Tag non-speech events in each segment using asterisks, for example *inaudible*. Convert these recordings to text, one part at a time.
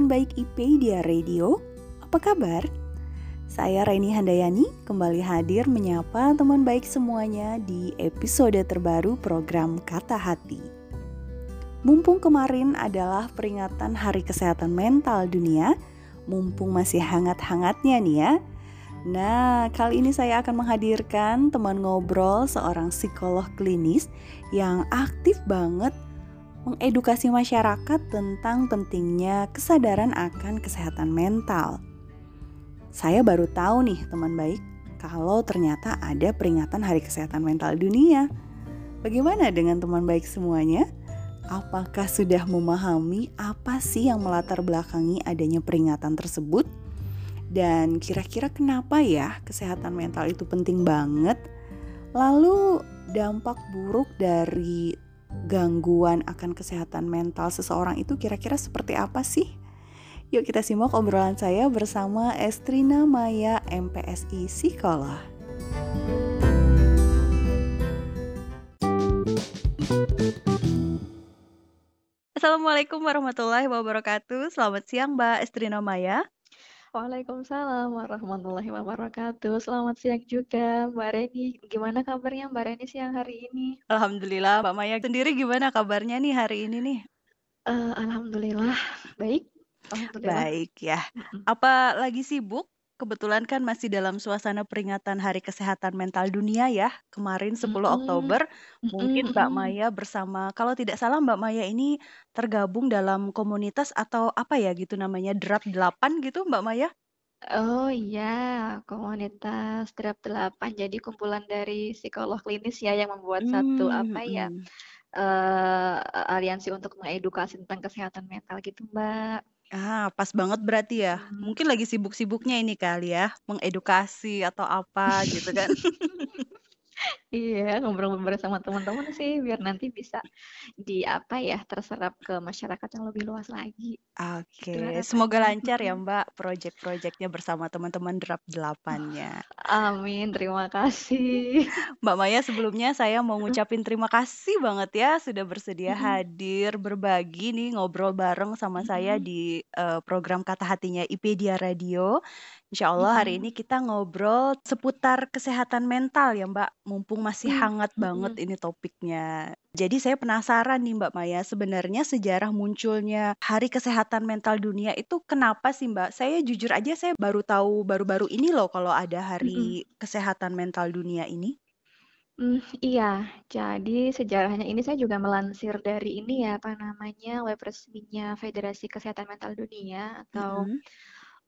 Teman baik IPedia Radio, apa kabar? Saya Reni Handayani kembali hadir menyapa teman baik semuanya di episode terbaru program Kata Hati. Mumpung kemarin adalah peringatan Hari Kesehatan Mental Dunia, mumpung masih hangat-hangatnya nih ya. Nah, kali ini saya akan menghadirkan teman ngobrol seorang psikolog klinis yang aktif banget mengedukasi masyarakat tentang pentingnya kesadaran akan kesehatan mental. Saya baru tahu nih teman baik kalau ternyata ada peringatan Hari Kesehatan Mental Dunia. Bagaimana dengan teman baik semuanya? Apakah sudah memahami apa sih yang melatar belakangi adanya peringatan tersebut? Dan kira-kira kenapa ya kesehatan mental itu penting banget? Lalu dampak buruk dari gangguan akan kesehatan mental seseorang itu kira-kira seperti apa sih? Yuk kita simak obrolan saya bersama Estrina Maya MPSI Psikolog. Assalamualaikum warahmatullahi wabarakatuh. Selamat siang Mbak Estrina Maya. Waalaikumsalam warahmatullahi wabarakatuh. Selamat siang juga Mbak Reni. Gimana kabarnya Mbak Reni siang hari ini? Alhamdulillah Mbak Maya sendiri gimana kabarnya nih hari ini nih? Uh, Alhamdulillah baik. Alhamdulillah. Baik ya. Apa lagi sibuk? Kebetulan kan masih dalam suasana peringatan Hari Kesehatan Mental Dunia ya. Kemarin 10 Mm-mm. Oktober. Mungkin Mbak. Maya bersama kalau tidak salah Mbak Maya ini tergabung dalam komunitas atau apa ya gitu namanya Drap 8 gitu Mbak Maya? Oh iya, komunitas Drap 8. Jadi kumpulan dari psikolog klinis ya yang membuat satu Hmm, apa ya? eh aliansi untuk mengedukasi tentang kesehatan mental gitu, Mbak. Ah, pas banget berarti ya. Hmm. Mungkin lagi sibuk-sibuknya ini kali ya, mengedukasi atau apa gitu kan. *laughs* *laughs* Iya, ngobrol-ngobrol sama teman-teman sih biar nanti bisa di apa ya, terserap ke masyarakat yang lebih luas lagi. Oke, Gitu semoga lancar ya. Mbak project-projectnya bersama teman-teman Drap 8-nya. Amin, terima kasih. Mbak Maya sebelumnya saya mau ngucapin terima kasih banget ya sudah bersedia hadir berbagi nih ngobrol bareng sama saya di eh, program Kata Hatinya IPedia Radio. Insya Allah hari ini kita ngobrol seputar kesehatan mental ya Mbak, mumpung masih Mm, hangat banget ini topiknya. Jadi saya penasaran nih Mbak Maya, sebenarnya sejarah munculnya Hari Kesehatan Mental Dunia itu kenapa sih Mbak? Saya jujur aja saya baru tahu baru-baru ini loh kalau ada. Hari Kesehatan Mental Dunia ini. Hmm, iya, jadi sejarahnya ini saya juga melansir dari ini ya, apa namanya, web resminya Federasi Kesehatan Mental Dunia atau Mm-mm.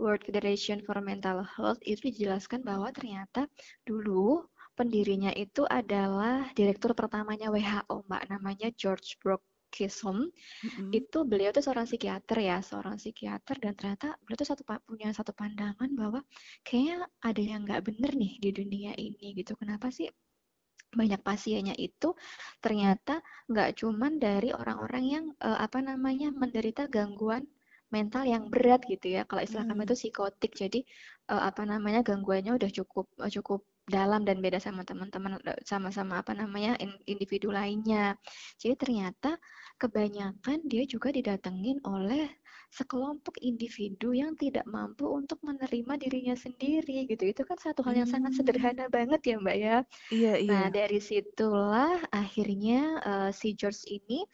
World Federation for Mental Health itu dijelaskan bahwa ternyata dulu pendirinya itu adalah direktur pertamanya WHO, Mbak, namanya George Brock Kisom Mm-mm. itu beliau tuh seorang psikiater ya, seorang psikiater dan ternyata beliau tuh satu punya satu pandangan bahwa kayaknya ada yang nggak bener nih di dunia ini gitu. Kenapa sih banyak pasiennya itu ternyata nggak cuman dari orang-orang yang eh, apa namanya menderita gangguan mental yang berat gitu ya. Kalau istilah kami Hmm. itu psikotik. Jadi eh, apa namanya gangguannya udah cukup eh, cukup dalam dan beda sama teman-teman eh, sama-sama apa namanya in- individu lainnya. Jadi ternyata kebanyakan dia juga didatengin oleh sekelompok individu yang tidak mampu untuk menerima dirinya sendiri gitu. Itu kan satu hal yang sangat Hmm. sederhana banget ya Mbak ya. Iya, iya. Nah, dari situlah akhirnya eh, si George ini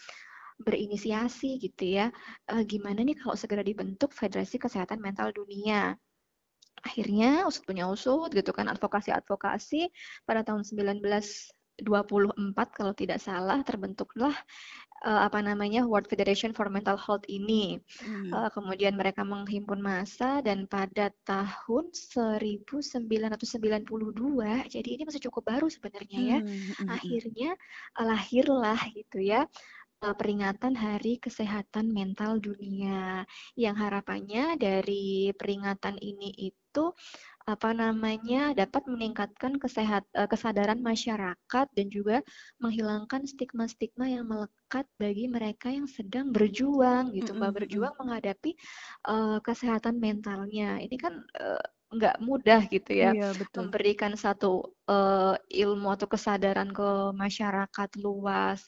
berinisiasi gitu ya. Eh, gimana nih kalau segera dibentuk Federasi Kesehatan Mental Dunia? Akhirnya usut punya usut gitu kan advokasi-advokasi pada tahun 1924 kalau tidak salah terbentuklah eh, apa namanya World Federation for Mental Health ini. Hmm. Eh, kemudian mereka menghimpun massa dan pada tahun 1992, jadi ini masih cukup baru sebenarnya ya. Hmm, hmm, hmm. Akhirnya eh, lahirlah gitu ya peringatan Hari Kesehatan Mental Dunia. Yang harapannya dari peringatan ini itu apa namanya dapat meningkatkan kesehat eh, kesadaran masyarakat dan juga menghilangkan stigma-stigma yang melekat bagi mereka yang sedang berjuang gitu Mbak. berjuang menghadapi eh, kesehatan mentalnya. Ini kan eh, nggak mudah gitu ya Iya, betul. memberikan satu eh, ilmu atau kesadaran ke masyarakat luas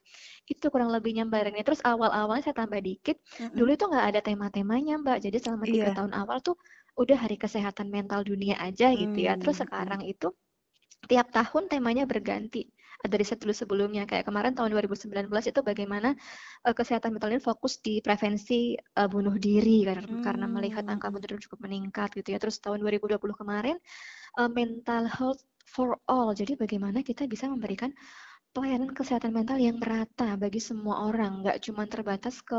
itu kurang lebihnya Mbak Reni terus awal-awalnya saya tambah dikit Mm-mm. dulu itu nggak ada tema-temanya Mbak jadi selama tiga Iya. tahun awal tuh udah hari kesehatan mental dunia aja gitu ya terus hmm. sekarang itu tiap tahun temanya berganti dari sebelum sebelumnya. Kayak kemarin tahun 2019 itu bagaimana eh, kesehatan mental ini fokus di prevensi eh, bunuh diri karena karena melihat Hmm, angka hmm. bunuh diri cukup meningkat gitu ya. Terus tahun 2020 kemarin eh, mental health for all. Jadi bagaimana kita bisa memberikan pelayanan kesehatan mental yang merata bagi semua orang, nggak cuma terbatas ke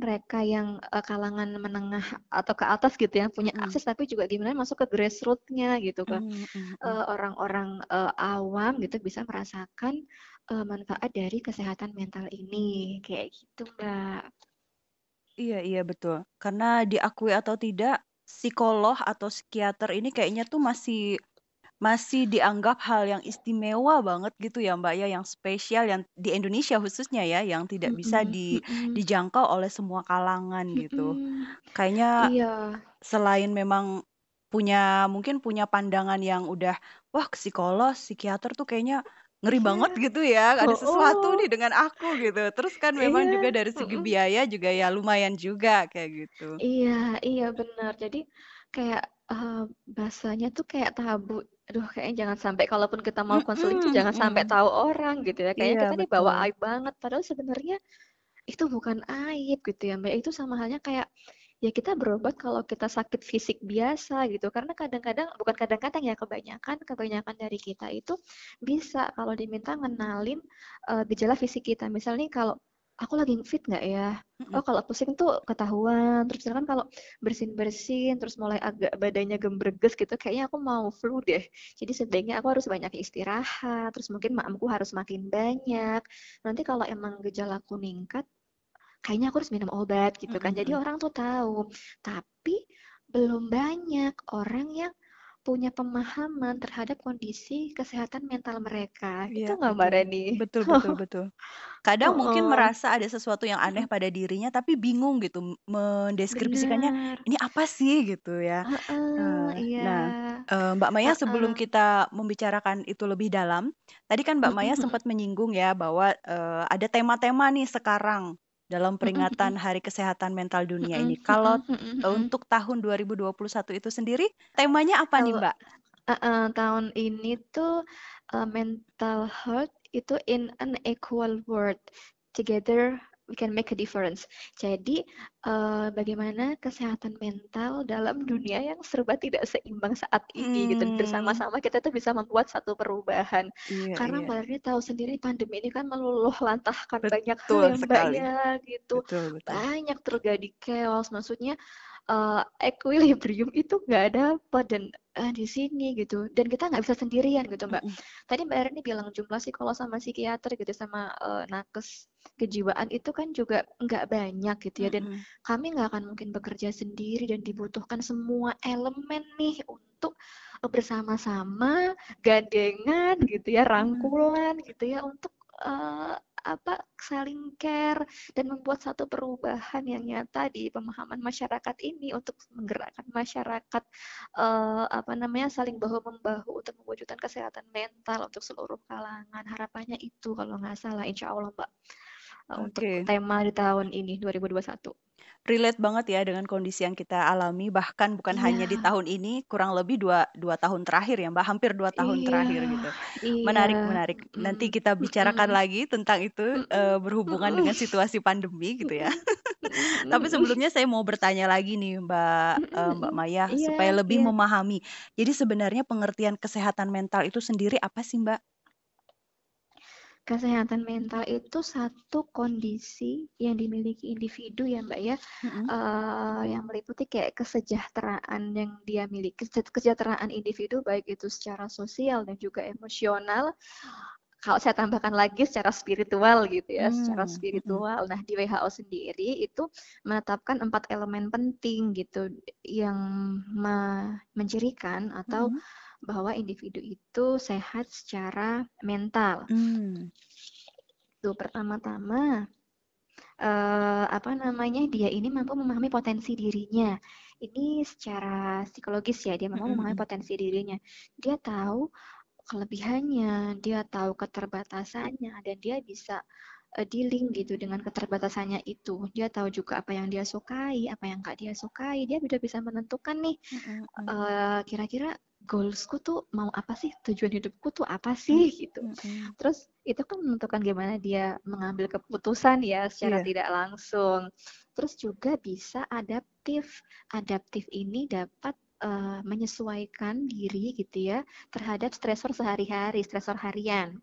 mereka yang eh, kalangan menengah atau ke atas gitu yang punya Mm-mm. akses, tapi juga gimana masuk ke grassroots-nya gitu ke Mm, mm, mm. eh, orang-orang eh, awam gitu bisa merasakan eh, manfaat dari kesehatan mental ini, kayak gitu Mbak. Iya, iya betul. Karena diakui atau tidak, psikolog atau psikiater ini kayaknya tuh masih masih dianggap hal yang istimewa banget gitu ya Mbak ya, yang spesial yang di Indonesia khususnya ya, yang tidak bisa Mm-mm, di mm-mm, dijangkau oleh semua kalangan gitu. mm-mm. Kayaknya Iya, selain memang punya mungkin punya pandangan yang udah wah psikolog, psikiater tuh kayaknya ngeri banget iya, gitu ya, ada sesuatu oh, nih dengan aku gitu. Terus kan memang juga iya, dari segi biaya juga ya lumayan juga kayak gitu. Iya, iya benar. Jadi kayak eh, bahasanya tuh kayak tabu. Aduh, kayaknya jangan sampai kalaupun kita mau konseling Mm-mm, jangan sampai tahu orang gitu ya. Kayaknya Iya kita nih bawa aib banget. Padahal sebenarnya itu bukan aib gitu ya, Mbak. Itu sama halnya kayak ya kita berobat kalau kita sakit fisik biasa gitu. Karena kadang-kadang bukan kadang-kadang ya kebanyakan kebanyakan dari kita itu bisa kalau diminta ngenalin eh, gejala fisik kita. Misalnya kalau aku lagi fit nggak ya? Mm-mm. Oh kalau pusing tuh ketahuan. Terus misalkan kalau bersin-bersin terus mulai agak badannya gembreges gitu, kayaknya aku mau flu deh. Jadi sebaiknya aku harus banyak istirahat. Terus mungkin maamku harus makin banyak. Nanti kalau emang gejalaku meningkat, kayaknya aku harus minum obat gitu kan. Jadi Mm-mm. orang tuh tahu. Tapi belum banyak orang yang punya pemahaman terhadap kondisi kesehatan mental mereka. Gitu Iya nggak Mbak betul. Reni? Betul betul betul. Kadang *laughs* mungkin Oh, merasa ada sesuatu yang aneh pada dirinya tapi bingung gitu mendeskripsikannya Benar. ini apa sih gitu ya. Heeh, Eh, iya. Nah, eh, Mbak Maya sebelum Heeh. kita membicarakan itu lebih dalam, tadi kan Mbak Maya sempat menyinggung ya bahwa eh, ada tema-tema nih sekarang dalam peringatan Hari Kesehatan Mental Dunia ini. Kalau untuk tahun 2021 itu sendiri, temanya apa nih Kalau Mbak? uh-uh, tahun ini tuh uh, mental health itu in an equal world. Together we can make a difference. Jadi uh, bagaimana kesehatan mental dalam dunia yang serba tidak seimbang saat ini gitu. Hmm, Bersama-sama kita tuh bisa membuat satu perubahan. iya Karena iya, Mbak Rini tahu sendiri pandemi ini kan meluluh lantahkan banyak hal betul ya Mbak sekali, ya gitu. betul betul. Banyak terjadi chaos. Maksudnya uh, equilibrium itu nggak dapat dan uh, di sini gitu dan kita nggak bisa sendirian gitu mbak. Mm -hmm. Tadi mbak Erin bilang jumlah psikolog sama psikiater gitu sama uh, nakes kejiwaan itu kan juga nggak banyak gitu ya dan mm -hmm. kami nggak akan mungkin bekerja sendiri dan dibutuhkan semua elemen nih untuk bersama-sama gandengan gitu ya rangkulan gitu ya untuk uh, apa saling care dan membuat satu perubahan yang nyata di pemahaman masyarakat ini untuk menggerakkan masyarakat uh, apa namanya saling bahu membahu untuk mewujudkan kesehatan mental untuk seluruh kalangan harapannya itu kalau nggak salah insya Allah mbak uh, okay. untuk tema di tahun ini 2021 relate banget ya dengan kondisi yang kita alami bahkan bukan yeah. hanya di iya. tahun ini kurang lebih dua dua tahun terakhir ya mbak hampir dua tahun yeah. terakhir gitu yeah. menarik menarik nanti kita bicarakan mm. lagi tentang itu uh, berhubungan dengan situasi pandemi gitu ya *laughs* tapi sebelumnya saya mau bertanya lagi nih mbak uh, mbak Maya yeah, supaya lebih yeah. memahami jadi sebenarnya pengertian kesehatan mental itu sendiri apa sih mbak Kesehatan mental itu satu kondisi yang dimiliki individu ya Mbak ya, mm-hmm. uh, yang meliputi kayak kesejahteraan yang dia miliki, kesejahteraan individu baik itu secara sosial dan juga emosional. Kalau saya tambahkan lagi secara spiritual gitu ya, hmm. secara spiritual. Nah di WHO sendiri itu menetapkan empat elemen penting gitu yang mencirikan atau hmm bahwa individu itu sehat secara mental. Hmm. Itu pertama-tama uh, apa namanya dia ini mampu memahami potensi dirinya. Ini secara psikologis ya dia mampu hmm. memahami potensi dirinya. Dia tahu kelebihannya, dia tahu keterbatasannya dan dia bisa uh, dealing gitu dengan keterbatasannya itu. Dia tahu juga apa yang dia sukai, apa yang nggak dia sukai. Dia sudah bisa menentukan nih uh, kira-kira goalsku tuh mau apa sih tujuan hidupku tuh apa sih gitu mm-hmm. terus itu kan menentukan gimana dia mengambil keputusan ya secara yeah. tidak langsung terus juga bisa adaptif adaptif ini dapat uh, menyesuaikan diri gitu ya terhadap stresor sehari-hari stresor harian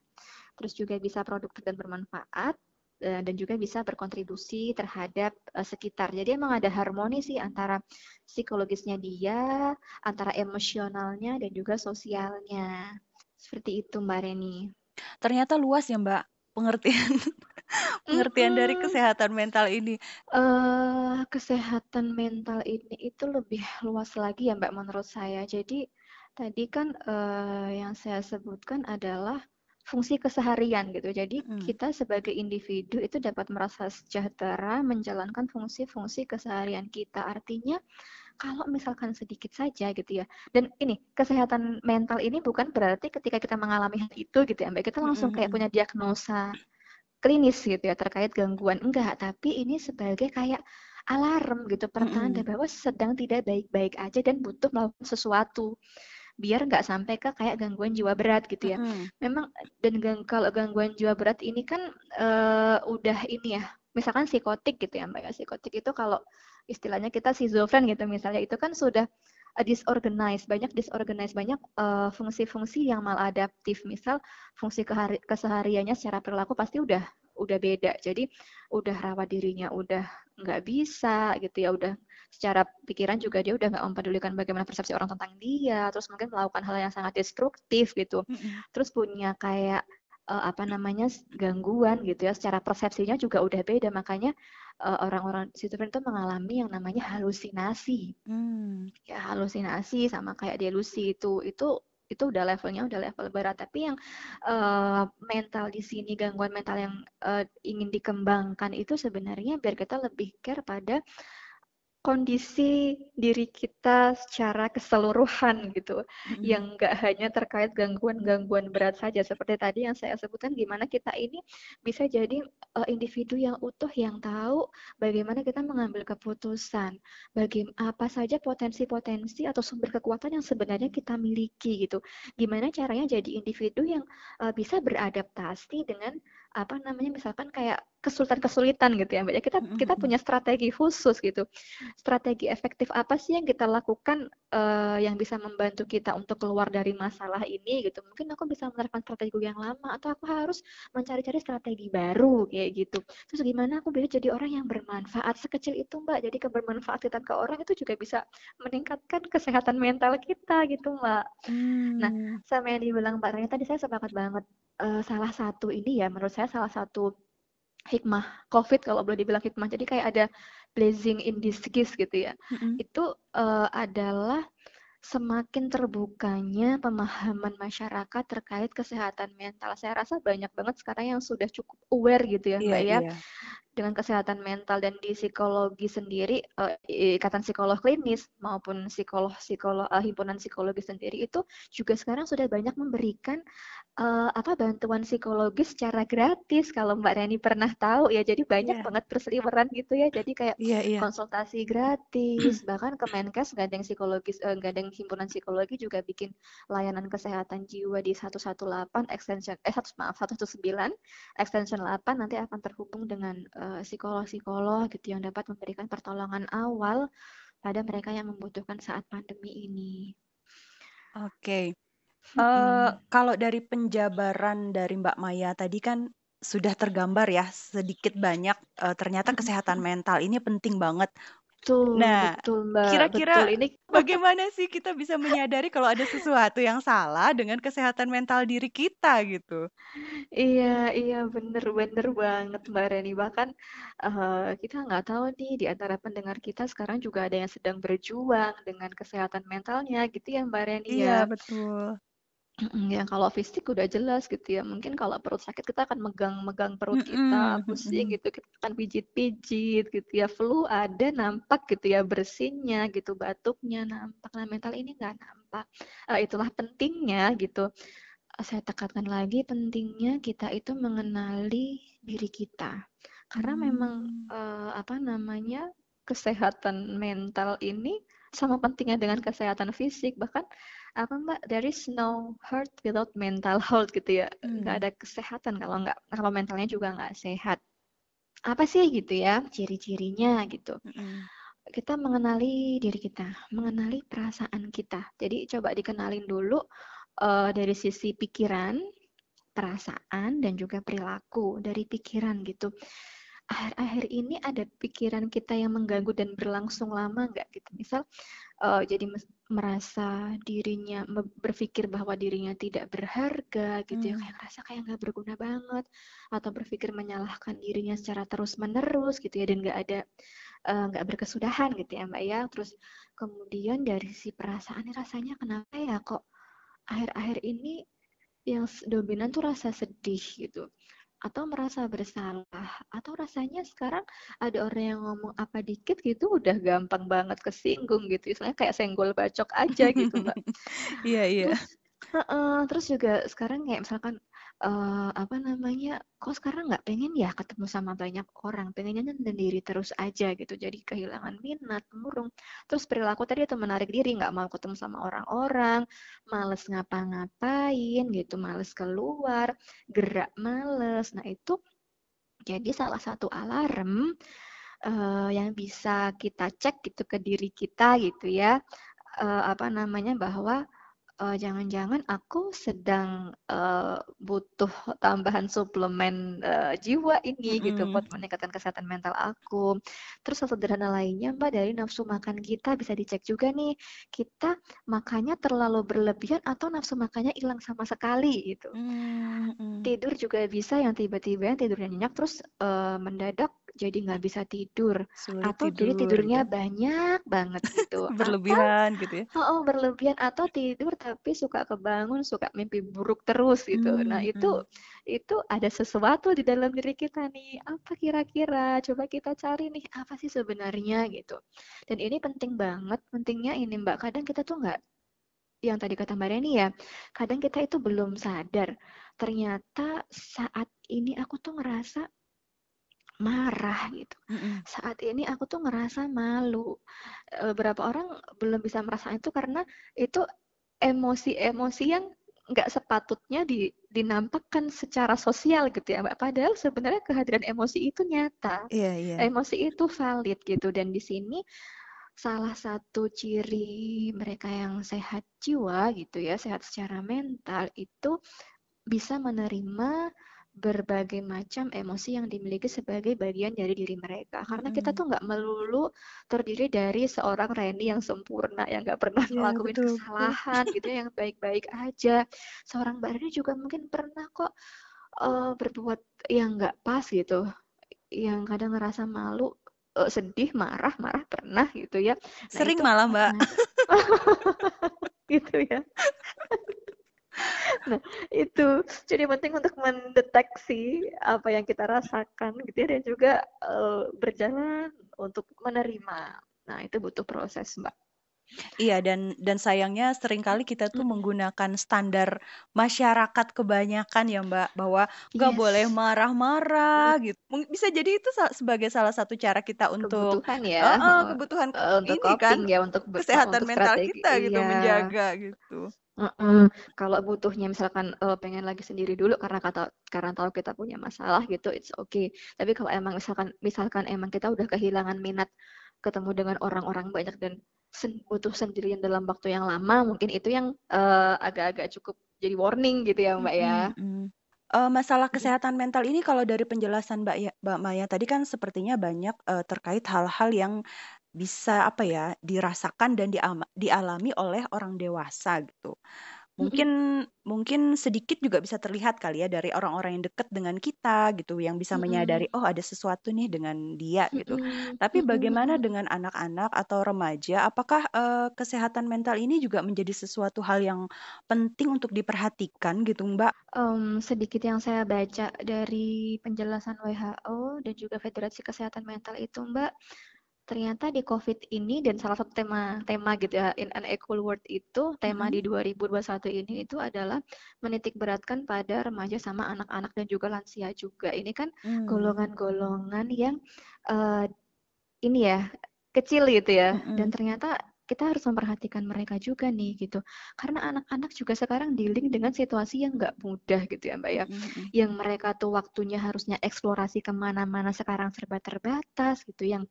terus juga bisa produktif dan bermanfaat Eh, dan juga bisa berkontribusi terhadap uh, sekitar. Jadi emang ada harmoni sih antara psikologisnya dia, antara emosionalnya dan juga sosialnya. Seperti itu Mbak Reni. Ternyata luas ya Mbak pengertian *laughs* pengertian dari kesehatan mental ini. Uh, kesehatan mental ini itu lebih luas lagi ya Mbak menurut saya. Jadi tadi kan uh, yang saya sebutkan adalah fungsi keseharian gitu. Jadi hmm. kita sebagai individu itu dapat merasa sejahtera menjalankan fungsi-fungsi keseharian kita. Artinya kalau misalkan sedikit saja gitu ya. Dan ini kesehatan mental ini bukan berarti ketika kita mengalami hal itu gitu ya, Mbak, kita langsung kayak punya diagnosa klinis gitu ya terkait gangguan. Enggak, tapi ini sebagai kayak alarm gitu pertanda mm -hmm. bahwa sedang tidak baik-baik aja dan butuh melakukan sesuatu biar nggak sampai ke kayak gangguan jiwa berat gitu ya. Hmm. Memang dan gang, kalau gangguan jiwa berat ini kan uh, udah ini ya, misalkan psikotik gitu ya mbak ya. Psikotik itu kalau istilahnya kita schizofren gitu misalnya itu kan sudah uh, disorganized, banyak disorganized, banyak uh, fungsi-fungsi yang maladaptif. Misal fungsi kesehariannya secara perilaku pasti udah udah beda. Jadi udah rawat dirinya udah nggak bisa gitu ya, udah secara pikiran juga dia udah nggak mempedulikan bagaimana persepsi orang tentang dia, terus mungkin melakukan hal yang sangat destruktif gitu, terus punya kayak uh, apa namanya gangguan gitu ya, secara persepsinya juga udah beda, makanya uh, orang-orang schizofren itu mengalami yang namanya halusinasi, mm. ya halusinasi sama kayak delusi itu itu itu udah levelnya udah level berat. Tapi yang uh, mental di sini gangguan mental yang uh, ingin dikembangkan itu sebenarnya biar kita lebih care pada kondisi diri kita secara keseluruhan gitu, hmm. yang nggak hanya terkait gangguan-gangguan berat saja. Seperti tadi yang saya sebutkan gimana kita ini bisa jadi uh, individu yang utuh yang tahu bagaimana kita mengambil keputusan, bagi apa saja potensi-potensi atau sumber kekuatan yang sebenarnya kita miliki gitu, gimana caranya jadi individu yang uh, bisa beradaptasi dengan apa namanya misalkan kayak kesulitan-kesulitan gitu ya Mbak. Ya kita kita punya strategi khusus gitu. Strategi efektif apa sih yang kita lakukan uh, yang bisa membantu kita untuk keluar dari masalah ini gitu. Mungkin aku bisa menerapkan strategi yang lama atau aku harus mencari-cari strategi baru kayak gitu. Terus gimana aku bisa jadi orang yang bermanfaat sekecil itu Mbak. Jadi kebermanfaatan ke orang itu juga bisa meningkatkan kesehatan mental kita gitu Mbak. Nah, hmm. sama yang dibilang Mbak Rani tadi saya sepakat banget uh, salah satu ini ya menurut saya salah satu hikmah COVID kalau boleh dibilang hikmah. Jadi kayak ada blessing in disguise gitu ya. Mm-hmm. Itu uh, adalah semakin terbukanya pemahaman masyarakat terkait kesehatan mental. Saya rasa banyak banget sekarang yang sudah cukup aware gitu ya, yeah, Mbak ya. Yeah dengan kesehatan mental dan di psikologi sendiri uh, ikatan psikolog klinis maupun psikolog psikolog uh, himpunan psikologi sendiri itu juga sekarang sudah banyak memberikan uh, apa bantuan psikologis secara gratis kalau Mbak Reni pernah tahu ya jadi banyak yeah. banget berseliweran gitu ya jadi kayak yeah, yeah. konsultasi gratis bahkan Kemenkes gandeng psikologis uh, gandeng himpunan psikologi juga bikin layanan kesehatan jiwa di 118 extension eh satu maaf 119 extension 8 nanti akan terhubung dengan Eh, psikolog-psikolog gitu yang dapat memberikan pertolongan awal pada mereka yang membutuhkan saat pandemi ini. Oke. Hmm. Uh, kalau dari penjabaran dari Mbak Maya tadi kan sudah tergambar ya sedikit banyak uh, ternyata kesehatan mental ini penting banget Betul, Nah, betul Mbak, kira-kira betul. Ini *laughs* bagaimana sih kita bisa menyadari kalau ada sesuatu yang salah dengan kesehatan mental diri kita gitu? Iya, iya bener bener banget Mbak Reni. Bahkan uh, kita nggak tahu nih di antara pendengar kita sekarang juga ada yang sedang berjuang dengan kesehatan mentalnya gitu ya Mbak Reni Iya, ya. betul. Ya kalau fisik udah jelas gitu ya, mungkin kalau perut sakit kita akan megang-megang perut kita, pusing gitu, kita akan pijit-pijit gitu ya, flu ada nampak gitu ya, bersinnya gitu, batuknya nampak, nah mental ini nggak nampak. Uh, itulah pentingnya gitu, uh, saya tekankan lagi pentingnya kita itu mengenali diri kita. Karena memang, uh, apa namanya, kesehatan mental ini sama pentingnya dengan kesehatan fisik, bahkan apa mbak? There is no heart without mental health gitu ya? Hmm. nggak ada kesehatan kalau nggak kalau mentalnya juga nggak sehat. Apa sih gitu ya ciri-cirinya gitu? Hmm. kita mengenali diri kita mengenali perasaan kita. Jadi coba dikenalin dulu uh, dari sisi pikiran perasaan dan juga perilaku dari pikiran gitu. Akhir-akhir ini ada pikiran kita yang mengganggu dan berlangsung lama nggak gitu? Misal uh, jadi merasa dirinya berpikir bahwa dirinya tidak berharga gitu ya, hmm. ya kayak ngerasa kayak nggak berguna banget atau berpikir menyalahkan dirinya secara terus menerus gitu ya dan nggak ada eh, nggak uh, berkesudahan gitu ya mbak ya terus kemudian dari si perasaan rasanya kenapa ya kok akhir-akhir ini yang dominan tuh rasa sedih gitu atau merasa bersalah atau rasanya sekarang ada orang yang ngomong apa dikit gitu udah gampang banget kesinggung gitu istilahnya kayak senggol bacok aja gitu mbak. *laughs* Iya iya. Terus, uh, terus juga sekarang kayak misalkan uh, apa namanya kok sekarang nggak pengen ya ketemu sama banyak orang pengennya sendiri terus aja gitu. Jadi kehilangan minat murung. Terus perilaku tadi itu menarik diri nggak mau ketemu sama orang-orang males ngapa-ngapain gitu males keluar gerak males. Nah itu jadi salah satu alarm uh, yang bisa kita cek gitu ke diri kita gitu ya. Uh, apa namanya bahwa uh, jangan-jangan aku sedang uh, butuh tambahan suplemen uh, jiwa ini mm gitu buat meningkatkan kesehatan mental aku. Terus sederhana lainnya Mbak dari nafsu makan kita bisa dicek juga nih kita makannya terlalu berlebihan atau nafsu makannya hilang sama sekali gitu. Mm -hmm. Tidur juga bisa yang tiba-tiba tidurnya nyenyak terus uh, mendadak jadi nggak bisa tidur Sulit atau tidur, jadi tidurnya gitu. banyak banget gitu *laughs* berlebihan atau, gitu ya oh, oh berlebihan atau tidur tapi suka kebangun suka mimpi buruk terus gitu nah, hmm, nah itu hmm. itu ada sesuatu di dalam diri kita nih apa kira-kira coba kita cari nih apa sih sebenarnya gitu dan ini penting banget pentingnya ini mbak kadang kita tuh nggak yang tadi kata Mbak Reni ya, kadang kita itu belum sadar. Ternyata saat ini aku tuh ngerasa marah gitu. Mm-hmm. Saat ini aku tuh ngerasa malu. Beberapa orang belum bisa merasakan itu karena itu emosi-emosi yang nggak sepatutnya di dinampakkan secara sosial gitu ya Mbak. Padahal sebenarnya kehadiran emosi itu nyata. Iya, iya. Emosi itu valid gitu dan di sini salah satu ciri mereka yang sehat jiwa gitu ya, sehat secara mental itu bisa menerima berbagai macam emosi yang dimiliki sebagai bagian dari diri mereka. Karena kita tuh nggak melulu terdiri dari seorang Reni yang sempurna, yang nggak pernah ngelakuin betul, betul. kesalahan gitu ya, yang baik-baik aja. Seorang Mbak Reni juga mungkin pernah kok eh, berbuat yang nggak pas gitu, yang kadang ngerasa malu, eh, sedih, marah, marah pernah gitu ya. Nah Sering itu malah, Mbak. *laughs* gitu ya. *laughs* Nah, itu jadi penting untuk mendeteksi apa yang kita rasakan gitu ya dan juga eh, berjalan untuk menerima. Nah, itu butuh proses, Mbak. Iya, dan dan sayangnya sering kali kita tuh menggunakan standar masyarakat kebanyakan ya, Mbak, bahwa nggak boleh Yes. marah-marah Mm, gitu. Mung bisa jadi itu sa sebagai salah satu cara kita untuk Kebutuhan ya, heeh, heeh. kebutuhan Eh, untuk ini kan, coping ya, untuk kesehatan untuk mental strategi. kita gitu, Iya. menjaga gitu. Heeh. Kalau butuhnya misalkan eh, pengen lagi sendiri dulu karena kata karena tahu kita punya masalah gitu, it's okay. Tapi kalau emang misalkan misalkan emang kita udah kehilangan minat ketemu dengan orang-orang banyak dan sen- butuh sendirian dalam waktu yang lama, mungkin itu yang eh, agak-agak cukup jadi warning gitu ya, Mbak ya. Mhm, mhm. Eh, masalah Mm. kesehatan mental ini kalau dari penjelasan Mbak ya, Mbak Maya tadi kan sepertinya banyak eh, terkait hal-hal yang bisa apa ya dirasakan dan dialami oleh orang dewasa gitu. Mungkin mungkin sedikit juga bisa terlihat kali ya dari orang-orang yang dekat dengan kita gitu, yang bisa menyadari oh ada sesuatu nih dengan dia gitu. Tapi bagaimana dengan anak-anak atau remaja? Apakah eh, kesehatan mental ini juga menjadi sesuatu hal yang penting untuk diperhatikan gitu, Mbak? Em, sedikit yang saya baca dari penjelasan WHO dan juga Federasi Kesehatan Mental itu, Mbak, ternyata di COVID ini dan salah satu tema tema gitu ya in an equal world itu tema di 2021 ini itu adalah menitik beratkan pada remaja sama anak-anak dan juga lansia juga. Ini kan Hmm. golongan-golongan yang eh, ini ya kecil gitu ya dan Mm-mm. ternyata kita harus memperhatikan mereka juga nih gitu karena anak-anak juga sekarang dealing dengan situasi yang nggak mudah gitu ya Mbak ya Mm-mm. yang mereka tuh waktunya harusnya eksplorasi ke mana-mana sekarang serba terbatas gitu yang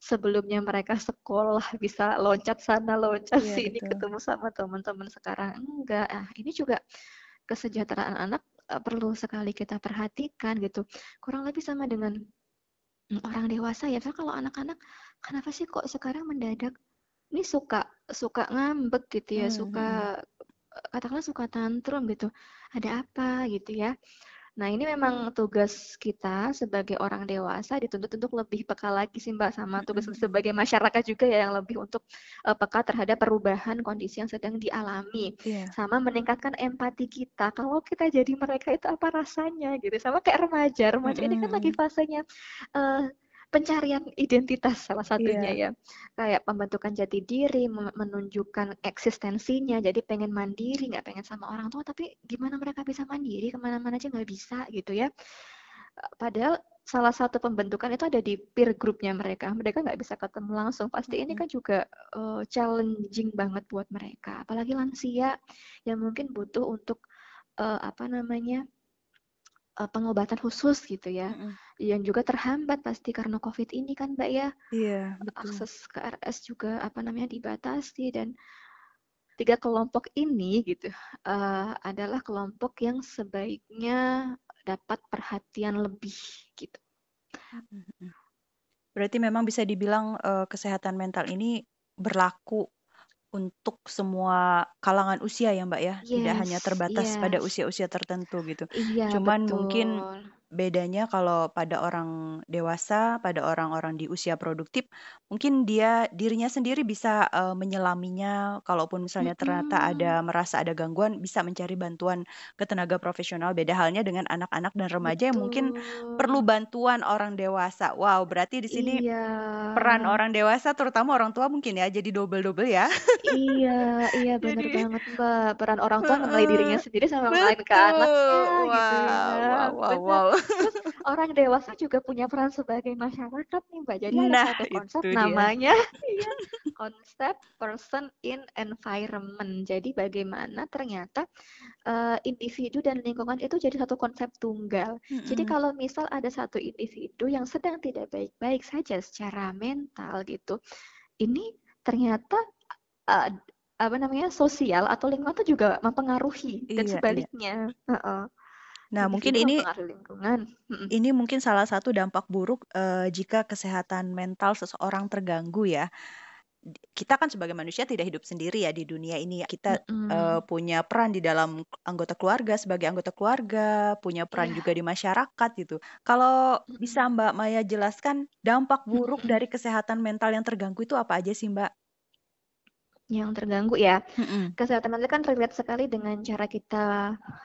sebelumnya mereka sekolah bisa loncat sana loncat Iya, sini betul. ketemu sama teman-teman sekarang. Enggak. Ah ini juga kesejahteraan anak eh, perlu sekali kita perhatikan gitu. Kurang lebih sama dengan mm, orang dewasa ya. Misalnya kalau anak-anak kenapa sih kok sekarang mendadak? Ini suka suka ngambek gitu ya Hmm, suka hmm. katakanlah suka tantrum gitu. Ada apa gitu ya nah ini memang tugas kita sebagai orang dewasa dituntut untuk lebih peka lagi sih Mbak sama tugas sebagai masyarakat juga ya yang lebih untuk eh, peka terhadap perubahan kondisi yang sedang dialami. Iya. sama meningkatkan empati kita. Kalau kita jadi mereka itu apa rasanya gitu. Sama kayak remaja remaja ini kan lagi fasenya eh, pencarian identitas salah satunya Iya. ya. Kayak pembentukan jati diri menunjukkan eksistensinya jadi pengen mandiri nggak pengen sama orang tua tapi gimana mereka bisa mandiri ke mana-mana aja nggak bisa gitu ya. Padahal salah satu pembentukan itu ada di peer groupnya mereka. Mereka nggak bisa ketemu langsung. Pasti ini kan juga eh, challenging banget buat mereka. Apalagi lansia yang mungkin butuh untuk eh, apa namanya eh, pengobatan khusus gitu ya Mm-mm. yang juga terhambat pasti karena COVID ini kan Mbak ya Iya, betul. akses ke RS juga apa namanya dibatasi dan tiga kelompok ini gitu eh, adalah kelompok yang sebaiknya dapat perhatian lebih gitu. Berarti memang bisa dibilang eh, kesehatan mental ini berlaku untuk semua kalangan usia ya, Mbak ya, tidak hanya Yes, terbatas pada yes. usia-usia tertentu gitu. Iya, Cuman mungkin betul. Bedanya kalau pada orang dewasa, pada orang-orang di usia produktif, mungkin dia dirinya sendiri bisa eh, menyelaminya. Kalaupun misalnya ternyata ada merasa ada gangguan, bisa mencari bantuan ke tenaga profesional. Beda halnya dengan anak-anak dan remaja yang mungkin perlu betul. bantuan orang dewasa. Wow, berarti di sini Iya. peran orang dewasa, terutama orang tua mungkin ya, jadi double-double ya. Iya, iya *laughs* bener Jadi, banget Mbak. Peran orang tua mengenali dirinya heeh, sendiri sama mengenali ke anaknya betul. gitu ya. Wow, wow, wow, Bener. wow. Terus orang dewasa juga punya peran sebagai masyarakat nih Mbak. Jadi ada Nah, satu konsep namanya *laughs* iya, konsep person in environment. Jadi bagaimana ternyata eh, individu dan lingkungan itu jadi satu konsep tunggal. Jadi Mm-mm. kalau misal ada satu individu yang sedang tidak baik-baik saja secara mental gitu, ini ternyata eh, apa namanya sosial atau lingkungan itu juga mempengaruhi dan Iya, iya. sebaliknya. Heeh. Nah, mungkin ini mempengaruhi lingkungan. Mm-mm. ini mungkin salah satu dampak buruk eh, jika kesehatan mental seseorang terganggu ya. Kita kan sebagai manusia tidak hidup sendiri ya di dunia ini. Kita eh, Mm-mm. punya peran di dalam anggota keluarga sebagai anggota keluarga, punya peran Iya. juga di masyarakat gitu. Kalau bisa Mbak Maya jelaskan dampak buruk Mm-mm. dari kesehatan mental yang terganggu itu apa aja sih Mbak? Yang terganggu ya. Mm-mm. Kesehatan mental kan relate sekali dengan cara kita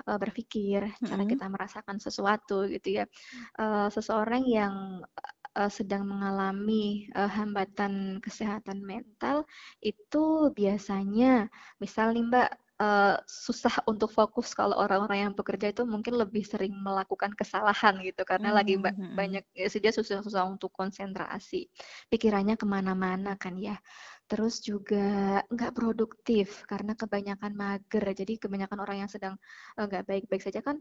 eh, berpikir, cara Mm-mm. kita merasakan sesuatu gitu ya. Eh, seseorang yang eh, sedang mengalami eh, hambatan kesehatan mental itu biasanya, misal nih Mbak, eh, susah untuk fokus kalau orang-orang yang bekerja itu mungkin lebih sering melakukan kesalahan gitu karena lagi ba- Mm, mm-mm. banyak ya, dia susah-susah untuk konsentrasi, pikirannya ke mana-mana kan ya. Terus juga nggak produktif karena kebanyakan mager. Jadi kebanyakan orang yang sedang eh, nggak baik-baik saja kan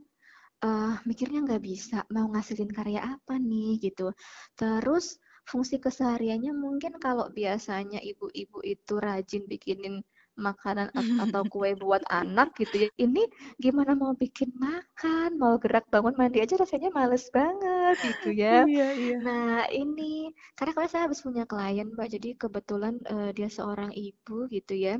eh, mikirnya nggak bisa mau ngasilin karya apa nih gitu. Terus fungsi kesehariannya mungkin kalau biasanya ibu-ibu itu rajin bikinin makanan at- *laughs* atau kue buat anak gitu ya. Ini gimana mau bikin makan, mau gerak bangun mandi aja rasanya males banget gitu ya. *laughs* Iya, iya. Nah, ini karena kemarin saya habis punya klien, Mbak. Jadi kebetulan eh, dia seorang ibu gitu ya.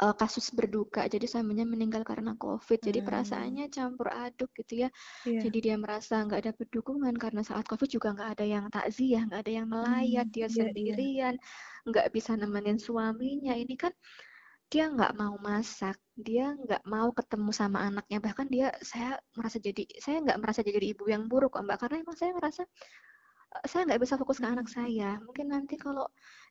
Eh, kasus berduka. Jadi suaminya meninggal karena COVID. Jadi Hmm, perasaannya campur aduk gitu ya. iya. Jadi dia merasa nggak dapat dukungan karena saat COVID juga nggak ada yang takziah, nggak ada yang melayat, Hmm, dia iya, iya. sendirian, nggak bisa nemenin suaminya. Ini kan dia nggak mau masak, dia nggak mau ketemu sama anaknya. Bahkan dia, saya merasa jadi, saya nggak merasa jadi ibu yang buruk Mbak, karena emang saya ngerasa eh, saya nggak bisa fokus ke anak Hmm, saya. Mungkin nanti kalau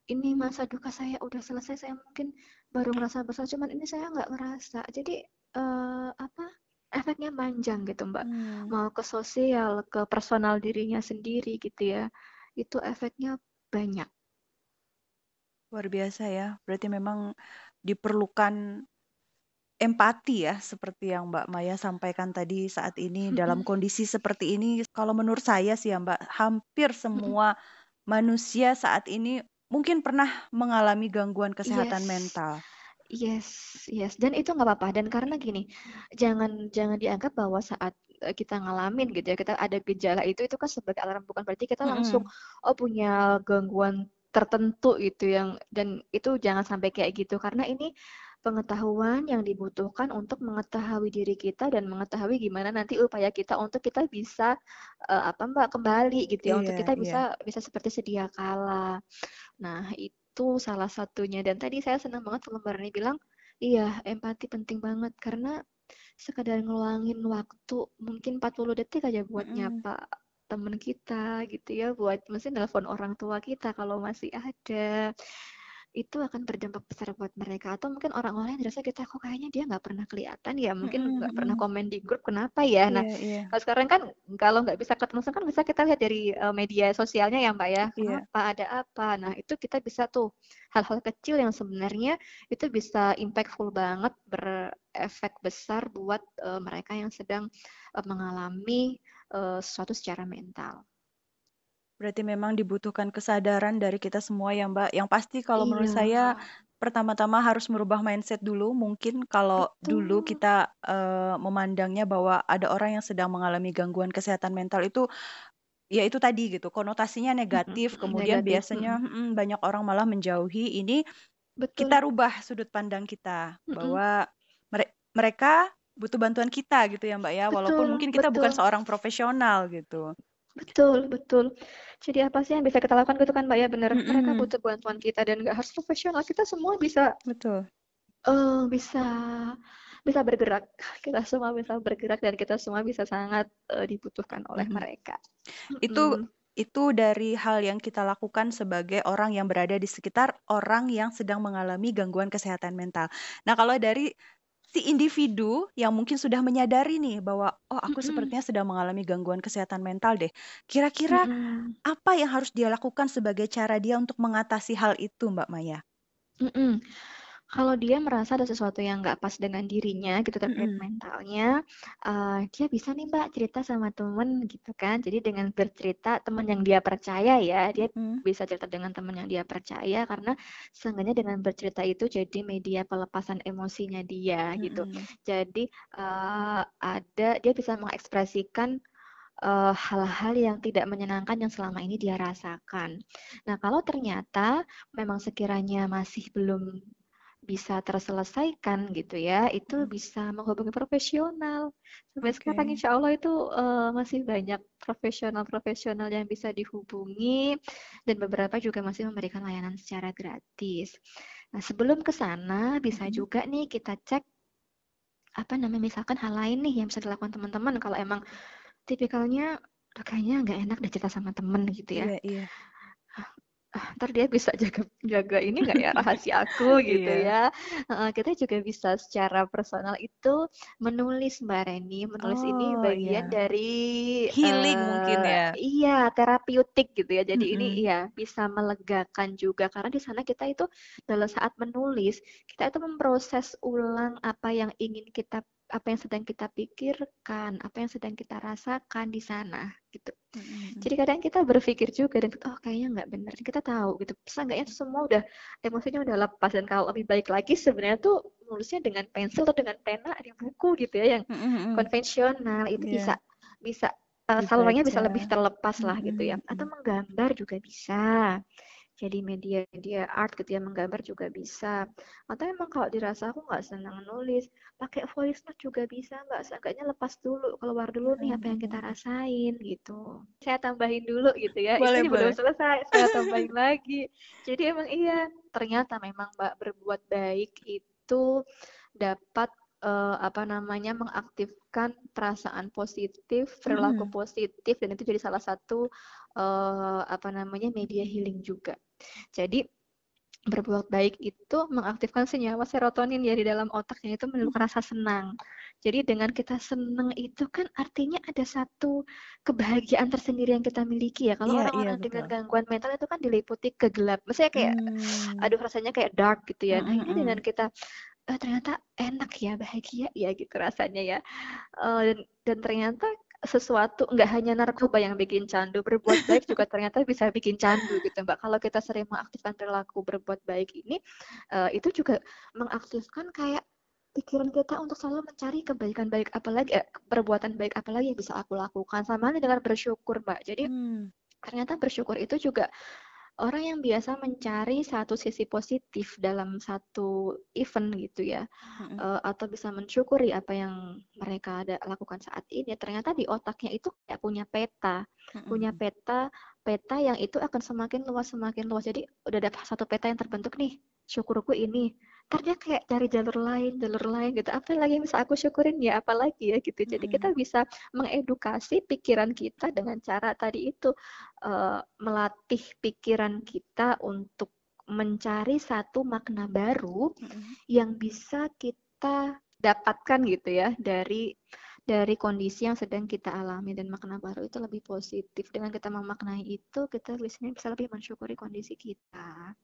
ini masa duka saya udah selesai, saya mungkin baru ngerasa bersalah. Cuman ini saya nggak ngerasa. Jadi eh, apa? Efeknya panjang gitu Mbak. hmm. Mau ke sosial, ke personal dirinya sendiri gitu ya. Itu efeknya banyak. Luar biasa ya. Berarti memang diperlukan empati ya, seperti yang Mbak Maya sampaikan tadi saat ini dalam kondisi seperti ini. Kalau menurut saya sih ya Mbak, hampir semua manusia saat ini mungkin pernah mengalami gangguan kesehatan Yes. mental. Yes, yes, dan itu nggak apa-apa. Dan karena gini, jangan jangan dianggap bahwa saat eh, kita ngalamin gitu ya, kita ada gejala itu itu kan sebagai alarm bukan berarti kita langsung Mm-mm. oh punya gangguan tertentu itu yang dan itu jangan sampai kayak gitu karena ini pengetahuan yang dibutuhkan untuk mengetahui diri kita dan mengetahui gimana nanti upaya kita untuk kita bisa eh, apa Mbak kembali gitu ya untuk Iya, kita iya. bisa bisa seperti sedia kala. Nah, itu salah satunya. Dan tadi saya senang banget Mbak Rani bilang, iya, empati penting banget karena sekadar ngeluangin waktu mungkin 40 detik aja buat Mm-mm. nyapa temen kita gitu ya, buat mesti nelpon orang tua kita kalau masih ada. Itu akan berdampak besar buat mereka. Atau mungkin orang-orang yang dirasa kita kok kayaknya dia nggak pernah kelihatan ya, mungkin nggak pernah mm-mm. komen di grup, kenapa ya? Nah, Iya, iya. kalau sekarang kan kalau nggak bisa ketemu langsung kan bisa kita lihat dari eh, media sosialnya ya Mbak ya. Iya. Kenapa ada apa? Nah itu kita bisa tuh hal-hal kecil yang sebenarnya itu bisa impactful banget, berefek besar buat eh, mereka yang sedang eh, mengalami eh, sesuatu secara mental. Berarti memang dibutuhkan kesadaran dari kita semua ya Mbak. Yang pasti kalau menurut saya Iya, pertama-tama harus merubah mindset dulu. Mungkin kalau dulu betul. kita eh, memandangnya bahwa ada orang yang sedang mengalami gangguan kesehatan mental itu ya itu tadi gitu, konotasinya negatif. Kemudian Negatif. biasanya banyak orang malah menjauhi. Ini Betul. kita rubah sudut pandang kita bahwa mere- mereka butuh bantuan kita gitu ya Mbak ya. Walaupun Betul, mungkin kita bukan betul. seorang profesional gitu. Betul, betul. Jadi apa sih yang bisa kita lakukan gitu kan Mbak ya bener. Mereka Mm-mm. butuh bantuan kita dan nggak harus profesional. Kita semua bisa Betul. eh bisa bisa bergerak. *laughs* Kita semua bisa bergerak dan kita semua bisa sangat eh, dibutuhkan oleh mereka. Itu Mm-mm. itu dari hal yang kita lakukan sebagai orang yang berada di sekitar orang yang sedang mengalami gangguan kesehatan mental. Nah, kalau dari si individu yang mungkin sudah menyadari nih bahwa oh aku sepertinya sedang mengalami gangguan kesehatan mental deh. Kira-kira apa yang harus dia lakukan sebagai cara dia untuk mengatasi hal itu, Mbak Maya? Mm-mm. Kalau dia merasa ada sesuatu yang nggak pas dengan dirinya gitu terkait Mm-mm. mentalnya, uh, dia bisa nih Mbak cerita sama temen gitu kan. Jadi dengan bercerita teman yang dia percaya ya, dia Mm. bisa cerita dengan teman yang dia percaya karena seenggaknya dengan bercerita itu jadi media pelepasan emosinya dia gitu. Mm-mm. Jadi uh, ada dia bisa mengekspresikan uh, hal-hal yang tidak menyenangkan yang selama ini dia rasakan. Nah, kalau ternyata memang sekiranya masih belum bisa terselesaikan gitu ya, itu Mm. bisa menghubungi profesional. Sampai sekarang Oke. insya Allah itu uh, masih banyak profesional-profesional yang bisa dihubungi dan beberapa juga masih memberikan layanan secara gratis. Nah, sebelum ke sana bisa Mm-mm. juga nih kita cek apa namanya misalkan hal lain nih yang bisa dilakukan teman-teman kalau emang tipikalnya "Aduh, kayaknya nggak enak deh cerita sama temen gitu ya. Iya, iya. Ah, ntar dia bisa jaga jaga ini nggak ya rahasia aku *laughs* gitu Iya. ya. Heeh, kita juga bisa secara personal itu menulis Mbak Reni. Menulis ini Oh, bagian iya. dari Healing mungkin eh ya. iya terapeutik gitu ya. Jadi ini Mm-mm. iya bisa melegakan juga karena di sana kita itu dalam saat menulis kita itu memproses ulang apa yang ingin kita apa yang sedang kita pikirkan, apa yang sedang kita rasakan di sana gitu. Mm-mm. Jadi kadang kita berpikir juga dan oh kayaknya nggak bener. Kita tahu gitu. Seenggaknya semua udah emosinya udah lepas dan kalau lebih baik lagi sebenarnya tuh nulisnya dengan pensil atau dengan pena di buku gitu ya yang Mm-mm. konvensional itu Iya. bisa bisa uh, salurannya bisa lebih terlepas lah gitu ya. Atau menggambar juga bisa. Jadi media-media art gitu ya menggambar juga bisa. Atau emang kalau dirasa aku nggak senang nulis, pakai voice note juga bisa Mbak. Seenggaknya lepas dulu, keluar dulu nih apa yang kita Mm-mm. rasain gitu. Saya tambahin dulu gitu ya. Boleh, Ini belum boleh. selesai, saya *laughs* tambahin lagi. Jadi emang iya, ternyata memang Mbak berbuat baik itu dapat eh, apa namanya mengaktifkan perasaan positif, perilaku Mm-mm. positif dan itu jadi salah satu eh, apa namanya media healing juga. Jadi berbuat baik itu mengaktifkan senyawa serotonin ya di dalam otaknya itu menimbulkan rasa senang. Jadi dengan kita senang itu kan artinya ada satu kebahagiaan tersendiri yang kita miliki ya. Kalau Iya, orang-orang dengan betul. gangguan mental itu kan diliputi kegelap. Maksudnya kayak Hmm. aduh rasanya kayak dark gitu ya. Nah ini dengan kita eh, ternyata enak ya, bahagia ya gitu rasanya ya. Eh, dan, dan ternyata sesuatu nggak hanya narkoba yang bikin candu, berbuat baik juga ternyata bisa bikin candu gitu Mbak. Kalau kita sering mengaktifkan perilaku berbuat baik ini, eh, itu juga mengaktifkan kayak pikiran kita untuk selalu mencari kebaikan baik apalagi eh, perbuatan baik apalagi yang bisa aku lakukan sama dengan bersyukur Mbak. Jadi Hmm. ternyata bersyukur itu juga orang yang biasa mencari satu sisi positif dalam satu event gitu ya Mm-mm. eh, atau bisa mensyukuri apa yang mereka ada lakukan saat ini ternyata di otaknya itu kayak punya peta punya Mm-mm. peta peta yang itu akan semakin luas semakin luas jadi udah ada satu peta yang terbentuk nih syukurku ini dia kayak cari jalur lain jalur lain gitu apa lagi yang bisa aku syukurin ya apalagi ya gitu jadi kita Mm-mm. bisa mengedukasi pikiran kita dengan cara tadi itu eh, melatih pikiran kita untuk mencari satu makna baru Mm-mm. yang bisa kita dapatkan gitu ya dari dari kondisi yang sedang kita alami dan makna baru itu lebih positif. Dengan kita memaknai itu, kita biasanya bisa lebih mensyukuri kondisi kita.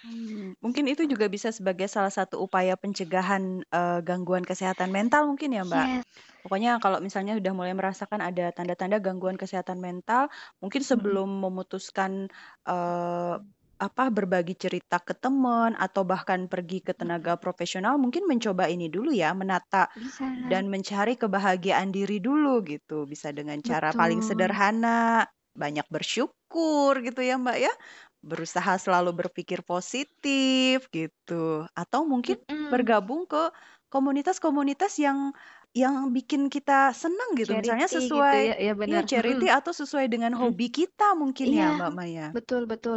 Hmm, mungkin itu juga bisa sebagai salah satu upaya pencegahan eh, gangguan kesehatan mental mungkin ya, Mbak. Yes. Pokoknya kalau misalnya udah mulai merasakan ada tanda-tanda gangguan kesehatan mental, mungkin Mm-mm. sebelum memutuskan eh, apa berbagi cerita ke teman atau bahkan pergi ke tenaga profesional, mungkin mencoba ini dulu ya, menata Bisa. dan mencari kebahagiaan diri dulu gitu. Bisa dengan cara paling Betul. sederhana, banyak bersyukur gitu ya, Mbak ya. Berusaha selalu berpikir positif gitu. Atau mungkin Mm-mm. bergabung ke komunitas-komunitas yang yang bikin kita senang gitu. Misalnya Charity gitu sesuai ya, ya iya benar. charity atau sesuai dengan hobi kita mungkin ya, Iya, Mbak Maya. betul betul.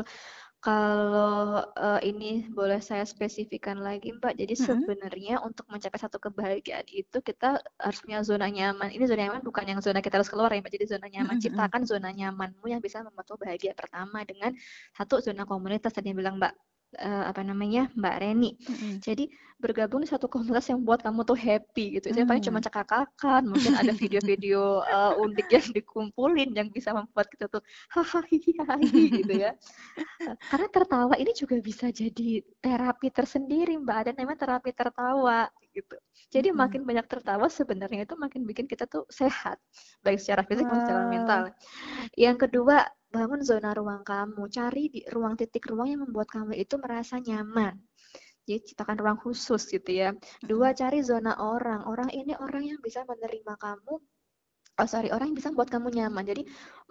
Kalau eh, ini boleh saya spesifikkan lagi, Mbak. Jadi Mm-mm. sebenarnya untuk mencapai satu kebahagiaan itu kita harus punya zona nyaman. Ini zona nyaman bukan yang zona kita harus keluar ya, Mbak. Jadi zona nyaman, mm-mm. ciptakan zona nyamanmu yang bisa membuatmu bahagia. Pertama dengan satu zona komunitas tadi yang bilang Mbak uh, apa namanya Mbak Reni. Mm-hmm. Jadi bergabung di satu komunitas yang buat kamu tuh happy gitu. Saya mm. paling cuma cekakakan, mungkin ada video-video uh, *laughs* unik yang dikumpulin yang bisa membuat kita tuh hahaha gitu ya. karena tertawa ini juga bisa jadi terapi tersendiri Mbak. Ada namanya terapi tertawa gitu. Jadi mm. makin banyak tertawa sebenarnya itu makin bikin kita tuh sehat baik secara fisik maupun secara mental. Yang kedua bangun zona ruang kamu, cari di ruang titik ruang yang membuat kamu itu merasa nyaman. Jadi ciptakan ruang khusus gitu ya. Dua, cari zona orang. Orang ini orang yang bisa menerima kamu oh sorry orang yang bisa buat kamu nyaman jadi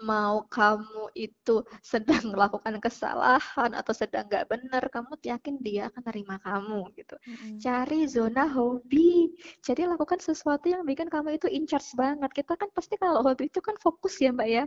mau kamu itu sedang *laughs* melakukan kesalahan atau sedang nggak benar kamu yakin dia akan terima kamu gitu mm-hmm. cari zona hobi jadi lakukan sesuatu yang bikin kamu itu in charge banget kita kan pasti kalau hobi itu kan fokus ya mbak ya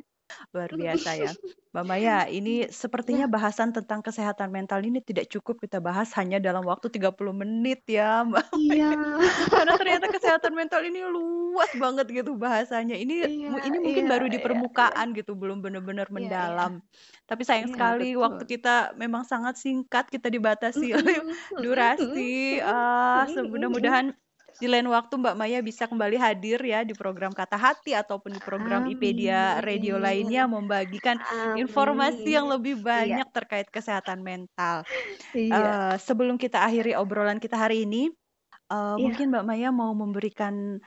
Luar *laughs* biasa ya. Mbak Maya, ini sepertinya ya. bahasan tentang kesehatan mental ini tidak cukup kita bahas hanya dalam waktu 30 menit ya, Mbak. Iya. *laughs* Karena ternyata kesehatan mental ini luas banget gitu bahasanya. Ini iya, ini mungkin iya, baru di iya, permukaan iya. gitu, belum benar-benar iya, mendalam. Iya. Tapi sayang iya, sekali betul. waktu kita memang sangat singkat, kita dibatasi *laughs* oleh durasi. Ah, uh, mudah-mudahan di lain waktu Mbak Maya bisa kembali hadir ya di program Kata Hati ataupun di program Amin. IPedia Radio lainnya membagikan Amin. informasi yang lebih iya. banyak iya. terkait kesehatan mental. Iya. Uh, sebelum kita akhiri obrolan kita hari ini, uh, iya. mungkin Mbak Maya mau memberikan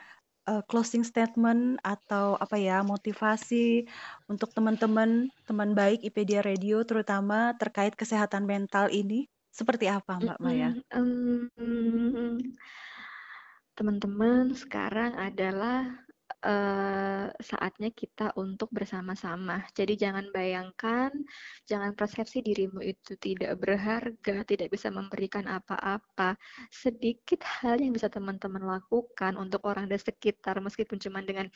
uh, closing statement atau apa ya motivasi untuk teman-teman teman baik IPedia Radio terutama terkait kesehatan mental ini seperti apa Mbak Maya? Mm -hmm teman-teman, sekarang adalah uh, saatnya kita untuk bersama-sama. Jadi jangan bayangkan, jangan persepsi dirimu itu tidak berharga, tidak bisa memberikan apa-apa. Sedikit hal yang bisa teman-teman lakukan untuk orang di sekitar, meskipun cuma dengan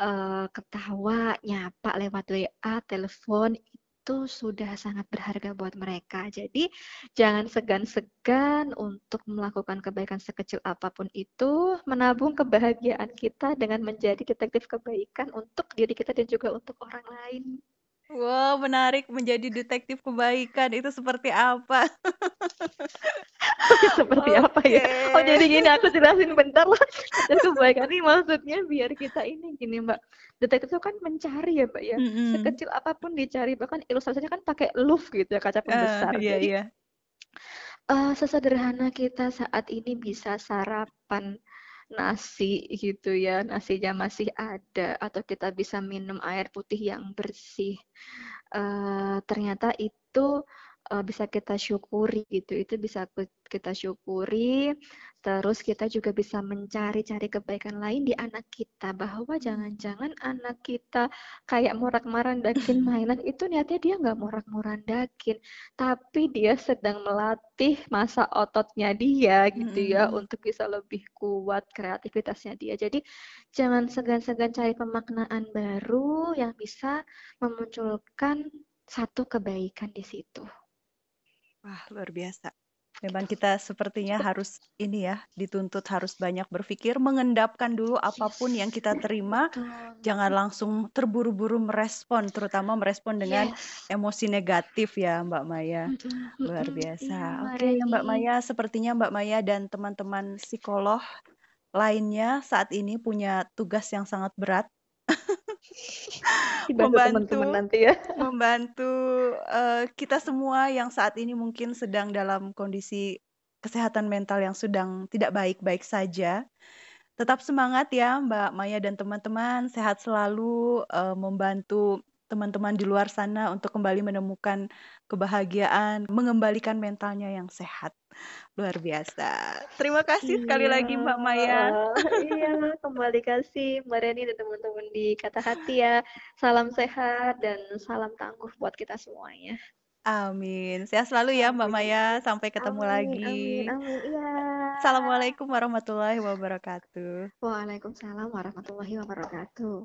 uh, ketawa, nyapa lewat WA, telepon, itu sudah sangat berharga buat mereka. Jadi jangan segan-segan untuk melakukan kebaikan sekecil apa pun itu, menabung kebahagiaan kita dengan menjadi detektif kebaikan untuk diri kita dan juga untuk orang lain. Wow, menarik menjadi detektif kebaikan itu seperti apa? *laughs* seperti okay. apa ya? Oh jadi gini aku jelasin bentar lah. Dan kebaikan ini maksudnya biar kita ini gini mbak. Detektif itu kan mencari ya mbak ya. Mm -hmm. Sekecil apa pun dicari bahkan ilustrasinya kan pakai luf gitu ya kaca pembesar. Uh, iya, jadi iya. Uh, sesederhana kita saat ini bisa sarapan nasi gitu ya, nasinya masih ada atau kita bisa minum air putih yang bersih. Uh, ternyata itu uh, bisa kita syukuri gitu. Itu bisa kita syukuri. Terus kita juga bisa mencari-cari kebaikan lain di anak kita bahwa jangan-jangan anak kita kayak morak-marandakin *laughs* mainan itu niatnya dia nggak morak-marandakin, tapi dia sedang melatih masa ototnya dia gitu ya untuk bisa lebih kuat kreativitasnya dia. Jadi jangan segan-segan cari pemaknaan baru yang bisa memunculkan satu kebaikan di situ. Wah, luar biasa. Memang kita sepertinya harus ini ya, dituntut harus banyak berpikir, mengendapkan dulu apa pun yang kita terima, jangan langsung terburu-buru merespon, terutama merespon dengan Yes. emosi negatif ya, Mbak Maya. Luar biasa. Iya, Oke ya Mbak Maya, sepertinya Mbak Maya dan teman-teman psikolog lainnya saat ini punya tugas yang sangat berat *laughs* membantu teman-teman nanti ya. membantu uh, kita semua yang saat ini mungkin sedang dalam kondisi kesehatan mental yang sedang tidak baik-baik saja. Tetap semangat ya Mbak Maya dan teman-teman, sehat selalu uh, membantu teman-teman di luar sana untuk kembali menemukan kebahagiaan, mengembalikan mentalnya yang sehat. Luar biasa. Terima kasih iya. sekali lagi Mbak Maya. *laughs* iya, kembali kasih Mbak Reni dan teman-teman di Kata Hati ya. Salam sehat dan salam tangguh buat kita semuanya. Amin. Sehat selalu ya Mbak Maya. Sampai ketemu amin, lagi. Amin, amin. Iya. Assalamualaikum warahmatullahi wabarakatuh. Waalaikumsalam warahmatullahi wabarakatuh.